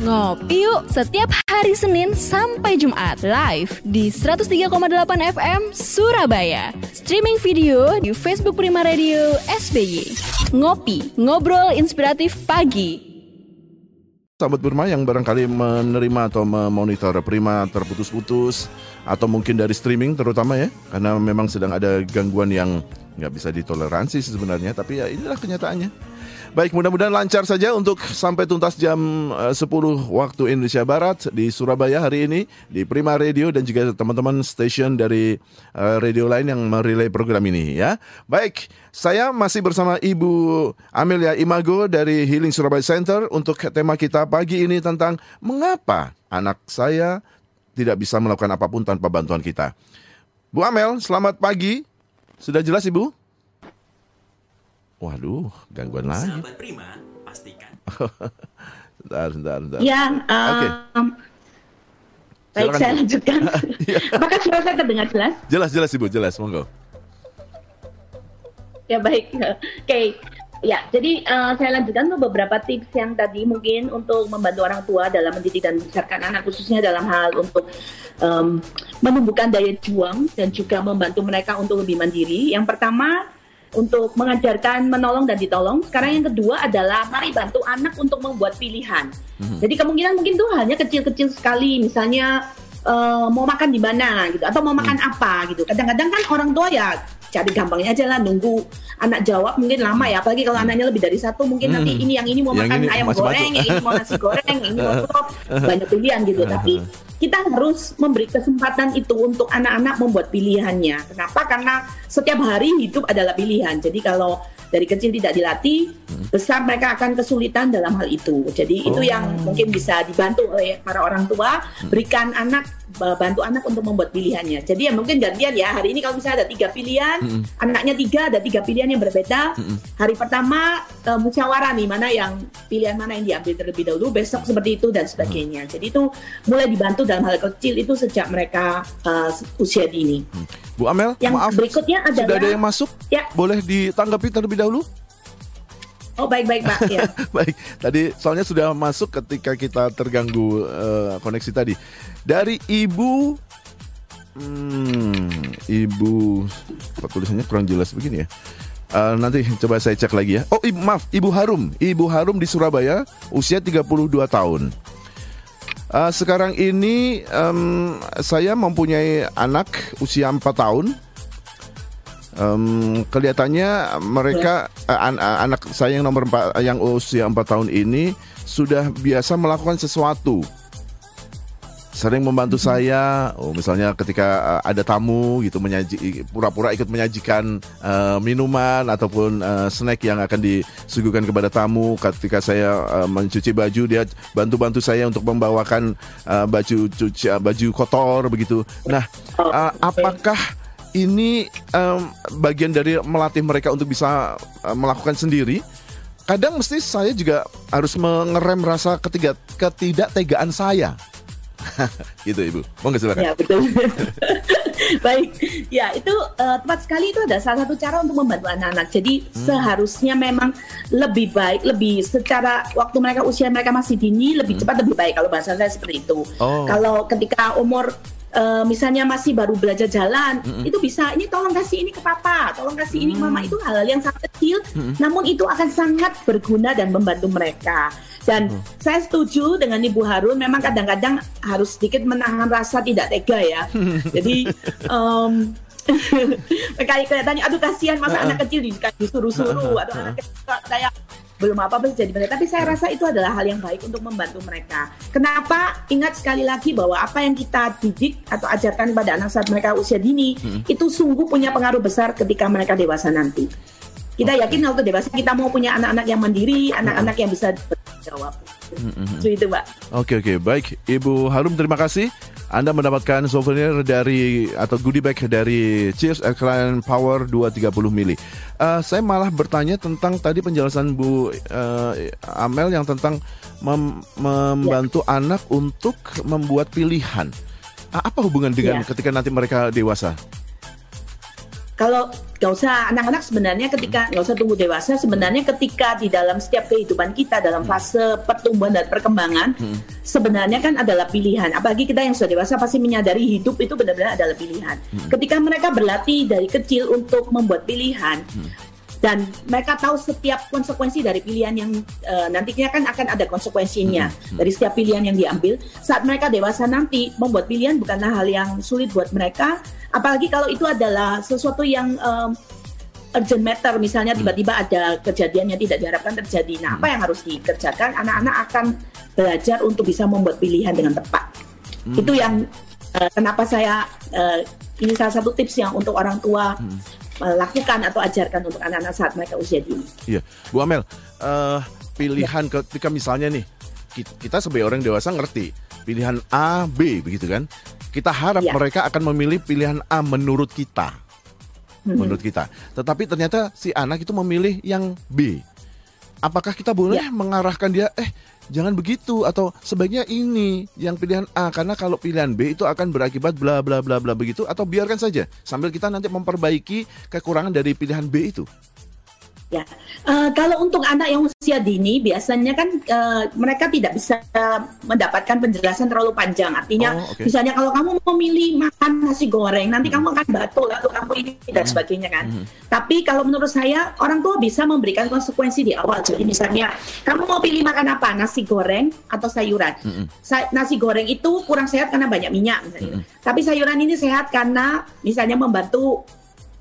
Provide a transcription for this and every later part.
Ngopi yuk setiap hari Senin sampai Jumat live di 103,8 FM Surabaya. Streaming video di Facebook Prima Radio SBY. Ngopi, ngobrol inspiratif pagi. Sahabat Burma yang barangkali menerima atau memonitor Prima terputus-putus atau mungkin dari streaming terutama ya karena memang sedang ada gangguan yang nggak bisa ditoleransi sebenarnya tapi ya inilah kenyataannya. Baik, mudah-mudahan lancar saja untuk sampai tuntas jam eh, 10 waktu Indonesia Barat di Surabaya hari ini di Prima Radio dan juga teman-teman stasiun dari eh, radio lain yang merelay program ini ya. Baik, saya masih bersama Ibu Amelia Imago dari Healing Surabaya Center untuk tema kita pagi ini tentang mengapa anak saya tidak bisa melakukan apa pun tanpa bantuan kita. Bu Amel, selamat pagi. Sudah jelas Ibu? Waduh, gangguan lagi. Sahabat Prima, pastikan. Bentar, bentar, bentar. Ya, um, Oke. baik Silakan, saya Bu. lanjutkan. Iya. Apakah suara saya terdengar jelas? Jelas, jelas Ibu, jelas. Monggo. Ya baik, oke. Ya, jadi uh, saya lanjutkan ke beberapa tips yang tadi mungkin untuk membantu orang tua dalam mendidik dan membesarkan anak khususnya dalam hal untuk um, menumbuhkan daya juang dan juga membantu mereka untuk lebih mandiri. Yang pertama untuk mengajarkan menolong dan ditolong. Sekarang yang kedua adalah mari bantu anak untuk membuat pilihan. Jadi kemungkinan mungkin tuh hanya kecil-kecil sekali, misalnya eh, mau makan di mana gitu atau mau makan apa gitu. Kadang-kadang kan orang tua ya cari gampangnya aja lah nunggu anak jawab mungkin lama ya apalagi kalau anaknya lebih dari satu mungkin nanti Hmm. ini yang ini mau Yang makan ini ayam goreng yang ini mau nasi goreng yang ini mau sop banyak pilihan gitu. Tapi kita harus memberi kesempatan itu untuk anak-anak membuat pilihannya. Kenapa? Karena setiap hari hidup adalah pilihan. Jadi kalau dari kecil tidak dilatih besar mereka akan kesulitan dalam hal itu. Jadi itu Oh. yang mungkin bisa dibantu oleh para orang tua. Berikan anak bantu anak untuk membuat pilihannya jadi ya mungkin gantian ya hari ini kalau misalnya ada tiga pilihan Mm-mm. anaknya tiga ada tiga pilihan yang berbeda Mm-mm. hari pertama eh, musyawarah nih mana yang pilihan mana yang diambil terlebih dahulu besok seperti itu dan sebagainya jadi itu mulai dibantu dalam hal kecil itu sejak mereka eh, usia dini Bu Amel, yang maaf. berikutnya Sudah adalah ada yang masuk? ya Boleh ditanggapi terlebih dahulu? Oh baik baik pak ya Baik, tadi soalnya sudah masuk ketika kita terganggu eh, koneksi tadi. Dari Ibu hmm, Ibu apa tulisannya kurang jelas begini ya. Eh, nanti coba saya cek lagi ya. Oh, ibu, maaf, Ibu Harum. Ibu Harum di Surabaya, usia 32 tahun. Eh, sekarang ini em, saya mempunyai anak usia 4 tahun. Em, kelihatannya mereka eh, an- eh, anak saya yang nomor 4 yang usia 4 tahun ini sudah biasa melakukan sesuatu. Sering membantu saya, oh misalnya ketika eh, ada tamu gitu menyaji pura-pura ikut menyajikan eh, minuman ataupun eh, snack yang akan disuguhkan kepada tamu. Ketika saya eh, mencuci baju dia bantu-bantu saya untuk membawakan eh, baju cuci eh, baju kotor begitu. Nah, eh, oke. apakah ini em, bagian dari melatih mereka untuk bisa eh, melakukan sendiri. Kadang mesti saya juga harus mengerem rasa ketiga ketidaktegaan saya. gitu ibu, mau nggak silakan? Ya betul. Baik, ya itu eh, tepat sekali itu ada salah satu cara untuk membantu anak-anak. Jadi Hmm. seharusnya memang lebih baik, lebih secara waktu mereka usia mereka masih dini lebih cepat lebih baik kalau bahasa saya seperti itu. Hmm. Oh. Kalau ketika umur eh, misalnya masih baru belajar jalan, Mm-mm. itu bisa ini tolong kasih ini ke papa, tolong kasih ini ke Hmm. mama itu hal-hal yang sangat kecil, Mm-mm. namun itu akan sangat berguna dan membantu mereka. Dan Hmm. saya setuju dengan Ibu Harun, memang kadang-kadang harus sedikit menahan rasa tidak tega ya. Jadi em, kayak kelihatannya aduh kasihan masa Heeh. anak kecil di- disuruh-suruh atau anak kecil kayak belum apa-apa bisa jadi mereka. Tapi saya rasa itu adalah hal yang baik untuk membantu mereka. Kenapa? Ingat sekali lagi bahwa apa yang kita didik atau ajarkan pada anak saat mereka usia dini itu sungguh punya pengaruh besar ketika mereka dewasa nanti. Kita yakin waktu dewasa kita mau punya anak-anak yang mandiri, anak-anak yang bisa bertanggung jawab. So, itu, Mbak. Oke oke baik Ibu Harum terima kasih Anda mendapatkan souvenir dari atau goodie bag dari Cheers Alkaline Power 230 mili. Eh, saya malah bertanya tentang tadi penjelasan Bu eh, Amel yang tentang mem- membantu anak untuk membuat pilihan. Apa hubungan dengan Ya. ketika nanti mereka dewasa? Kalau nggak usah anak-anak sebenarnya ketika nggak usah tunggu dewasa sebenarnya ketika di dalam setiap kehidupan kita dalam fase pertumbuhan dan perkembangan Hmm. sebenarnya kan adalah pilihan apalagi kita yang sudah dewasa pasti menyadari hidup itu benar-benar adalah pilihan Hmm. ketika mereka berlatih dari kecil untuk membuat pilihan dan mereka tahu setiap konsekuensi dari pilihan yang eh, nantinya kan akan ada konsekuensinya dari setiap pilihan yang diambil. Saat mereka dewasa nanti membuat pilihan bukanlah hal yang sulit buat mereka. Apalagi kalau itu adalah sesuatu yang em, urgent matter misalnya tiba-tiba ada kejadian yang tidak diharapkan terjadi. Nah apa yang harus dikerjakan? Anak-anak akan belajar untuk bisa membuat pilihan dengan tepat. Itu yang eh, kenapa saya eh, ini salah satu tips yang untuk orang tua eh, lakukan atau ajarkan untuk anak-anak saat mereka usia dini. Iya, Bu Amel, eh, pilihan ketika misalnya nih ki- kita sebagai orang dewasa ngerti pilihan A, B begitu kan? Kita harap Ya. mereka akan memilih pilihan A menurut kita, Hmm. menurut kita. Tetapi ternyata si anak itu memilih yang B. Apakah kita boleh Ya. mengarahkan dia? Eh, jangan begitu atau sebaiknya ini yang pilihan A karena kalau pilihan B itu akan berakibat bla bla bla bla begitu atau biarkan saja sambil kita nanti memperbaiki kekurangan dari pilihan B itu. Ya, Eh, kalau untuk anak yang usia dini biasanya kan eh, mereka tidak bisa mendapatkan penjelasan terlalu panjang. Artinya, Oh, oke. misalnya kalau kamu memilih makan nasi goreng, nanti kamu akan batuk lalu kamu ini dan sebagainya kan. Tapi kalau menurut saya orang tua bisa memberikan konsekuensi di awal. Jadi misalnya kamu mau pilih makan apa, nasi goreng atau sayuran. Sa- nasi goreng itu kurang sehat karena banyak minyak misalnya. Tapi sayuran ini sehat karena misalnya membantu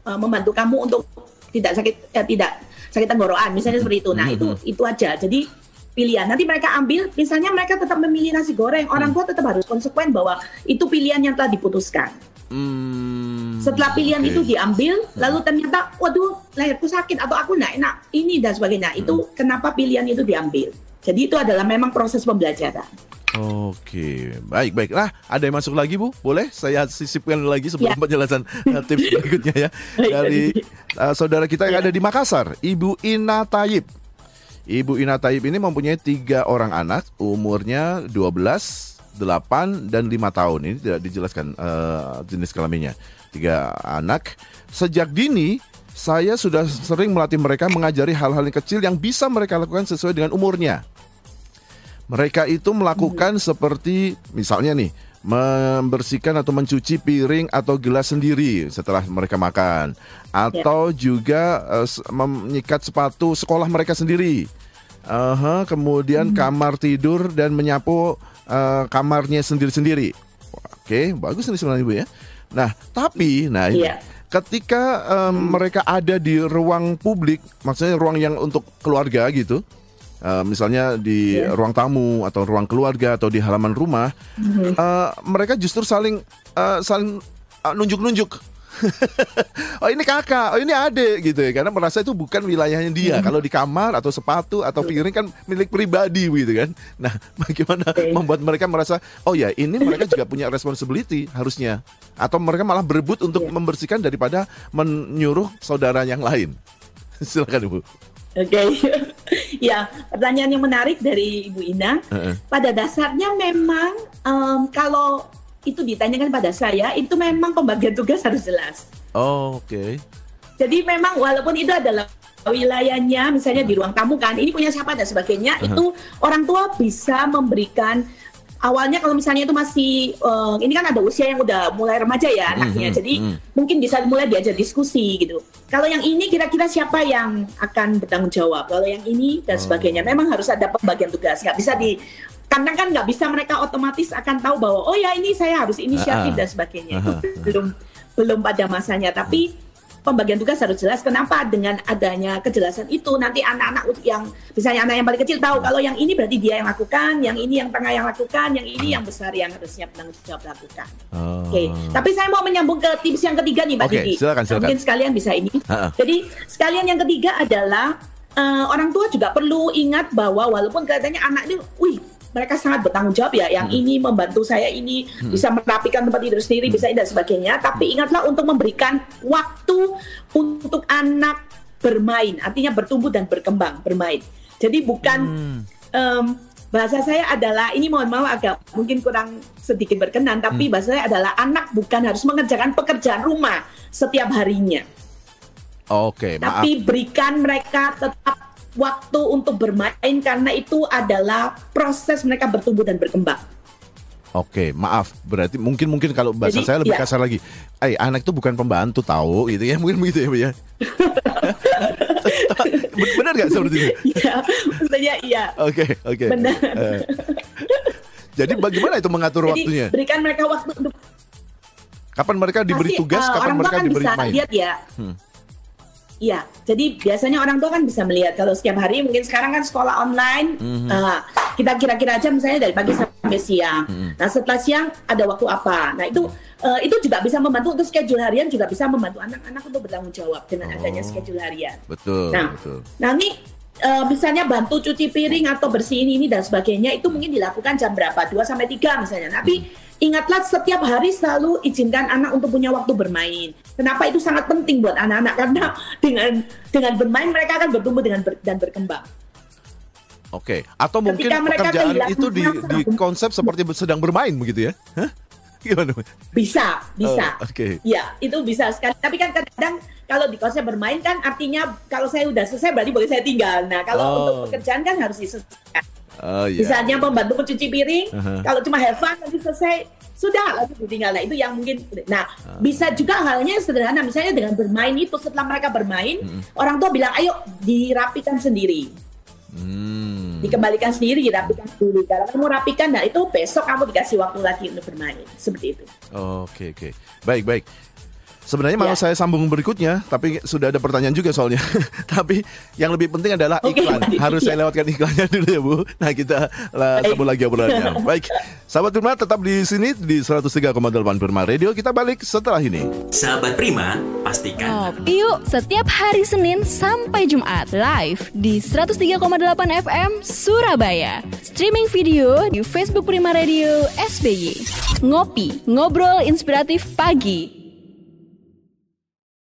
eh, membantu kamu untuk tidak sakit eh, tidak sakit tenggorokan misalnya seperti itu. Nah, itu itu aja. Jadi pilihan. Nanti mereka ambil misalnya mereka tetap memilih nasi goreng. Orang tua tetap harus konsekuen bahwa itu pilihan yang telah diputuskan. Hmm, Setelah pilihan oke. itu diambil, lalu ternyata waduh lahirku sakit atau aku nggak enak ini dan sebagainya. Itu kenapa pilihan itu diambil. Jadi itu adalah memang proses pembelajaran. Oke, baik baik. Nah, ada yang masuk lagi bu? Boleh saya sisipkan lagi sebelum Ya. penjelasan uh, tips berikutnya ya dari uh, saudara kita yang Ya. ada di Makassar, Ibu Ina Taib. Ibu Ina Taib ini mempunyai tiga orang anak, umurnya 12, 8 dan 5 tahun. Ini tidak dijelaskan uh, jenis kelaminnya. Tiga anak. Sejak dini saya sudah sering melatih mereka mengajari hal-hal yang kecil yang bisa mereka lakukan sesuai dengan umurnya. Mereka itu melakukan seperti misalnya nih membersihkan atau mencuci piring atau gelas sendiri setelah mereka makan atau juga eh, s- menyikat sepatu sekolah mereka sendiri. Aha, kemudian kamar tidur dan menyapu eh, kamarnya sendiri-sendiri. Oke, bagus nih sebenarnya Ibu ya. Nah, tapi nah Iya. ketika em, mereka ada di ruang publik, maksudnya ruang yang untuk keluarga gitu, eh, misalnya di Iya. ruang tamu atau ruang keluarga atau di halaman rumah, eh, mereka justru saling eh, saling eh, nunjuk-nunjuk. oh ini kakak, oh ini adik gitu ya, karena merasa itu bukan wilayahnya dia. Kalau di kamar atau sepatu atau piring kan milik pribadi gitu kan. Nah, bagaimana Oke. membuat mereka merasa, oh ya ini mereka juga punya responsibility harusnya, atau mereka malah berebut untuk Iya. membersihkan daripada menyuruh saudara yang lain. Silakan ibu. Oke, ya pertanyaan yang menarik dari Ibu Ina. Heeh. Pada dasarnya memang em, kalau itu ditanyakan pada saya, itu memang pembagian tugas harus jelas. Oh, Oke. Jadi memang walaupun itu adalah wilayahnya, misalnya di ruang tamu kan, ini punya siapa dan sebagainya, itu orang tua bisa memberikan awalnya kalau misalnya itu masih eh, ini kan ada usia yang udah mulai remaja ya anaknya, Mhm, jadi mhm. mungkin bisa mulai diajak diskusi gitu. Kalau yang ini kira-kira siapa yang akan bertanggung jawab? Kalau yang ini dan Oh. sebagainya, memang harus ada pembagian tugas, nggak bisa di karena kan nggak bisa mereka otomatis akan tahu bahwa oh ya ini saya harus inisiatif Ah, ah. dan sebagainya itu Ah, ah. belum belum pada masanya tapi pembagian tugas harus jelas kenapa dengan adanya kejelasan itu nanti anak-anak yang misalnya anak yang paling kecil tahu kalau yang ini berarti dia yang lakukan yang ini yang tengah yang lakukan yang ini yang besar yang harusnya penanggung jawab lakukan Oh. Oke, tapi saya mau menyambung ke tips yang ketiga nih, Mbak Didi. silakan, silakan. Mungkin sekalian bisa ini. Ha-ha. Jadi sekalian yang ketiga adalah eh, orang tua juga perlu ingat bahwa walaupun katanya anak ini, wih, mereka sangat bertanggung jawab ya. Yang Hmm. ini membantu saya ini bisa merapikan tempat tidur sendiri, bisa ini dan sebagainya. Tapi ingatlah untuk memberikan waktu untuk anak bermain, artinya bertumbuh dan berkembang, bermain. Jadi bukan Hmm. em, bahasa saya adalah ini mohon maaf agak mungkin kurang sedikit berkenan tapi Hmm. bahasa saya adalah anak bukan harus mengerjakan pekerjaan rumah setiap harinya Oke, maaf. Tapi berikan mereka tetap waktu untuk bermain karena itu adalah proses mereka bertumbuh dan berkembang. Oke, maaf. Berarti mungkin mungkin kalau bahasa Jadi, saya lebih ya. kasar lagi. Eh, anak itu bukan pembantu tahu gitu ya. Mungkin begitu ya, Bu ya. Benar nggak seperti itu? Iya, maksudnya iya. Oke, oke. Benar. Eh, jadi bagaimana itu mengatur Jadi waktunya? berikan mereka waktu untuk Kapan mereka diberi Pasti, tugas, eh, kapan mereka kan diberi bisa main? lihat ya. Hmm. Iya, jadi biasanya orang tua kan bisa melihat kalau setiap hari mungkin sekarang kan sekolah online, Mhm. eh, kita kira-kira aja misalnya dari pagi sampai siang. Mhm. Nah setelah siang ada waktu apa? Nah itu eh, itu juga bisa membantu untuk schedule harian juga bisa membantu anak-anak untuk bertanggung jawab dengan adanya Oh. schedule harian. Betul, Nah, betul. Nah ini eh, misalnya bantu cuci piring atau bersihin ini dan sebagainya itu mungkin dilakukan jam berapa? 2 sampai 3 misalnya. Tapi Hmm. ingatlah setiap hari selalu izinkan anak untuk punya waktu bermain. Kenapa itu sangat penting buat anak-anak? Karena dengan dengan bermain mereka akan bertumbuh dengan ber- dan berkembang. Oke, atau mungkin Ketika pekerjaan itu di, di konsep seperti sedang bermain begitu ya? Hah? Gimana? Bisa, bisa. Oh, Oke. Ya, itu bisa sekali. Tapi kan kadang kalau di konsep bermain kan artinya kalau saya udah selesai berarti boleh saya tinggal. Nah, kalau Oh. untuk pekerjaan kan harus diselesaikan. Oh iya. Misalnya pembantu mencuci piring, Aha. kalau cuma have fun nanti selesai sudah lalu ditinggal. Nah itu yang mungkin. Nah Ah. bisa juga halnya sederhana, misalnya dengan bermain itu setelah mereka bermain, Mm-mm. orang tua bilang ayo dirapikan sendiri, Hmm. Dikembalikan sendiri, dirapikan sendiri. Kalau kamu rapikan, nah itu besok kamu dikasih waktu lagi untuk bermain, seperti itu. Oke oke. Baik baik. Sebenarnya mau Ya. saya sambung berikutnya, tapi sudah ada pertanyaan juga soalnya. tapi yang lebih penting adalah iklan. Harus saya lewatkan iklannya dulu ya Bu. Nah kita lah, sambung lagi obrolannya. Baik, sahabat Prima tetap di sini di 103,8 Prima Radio. Kita balik setelah ini. Sahabat Prima, pastikan Ngopi yuk setiap hari Senin sampai Jumat live di 103,8 FM Surabaya. Streaming video di Facebook Prima Radio SBY. Ngopi, ngobrol inspiratif pagi.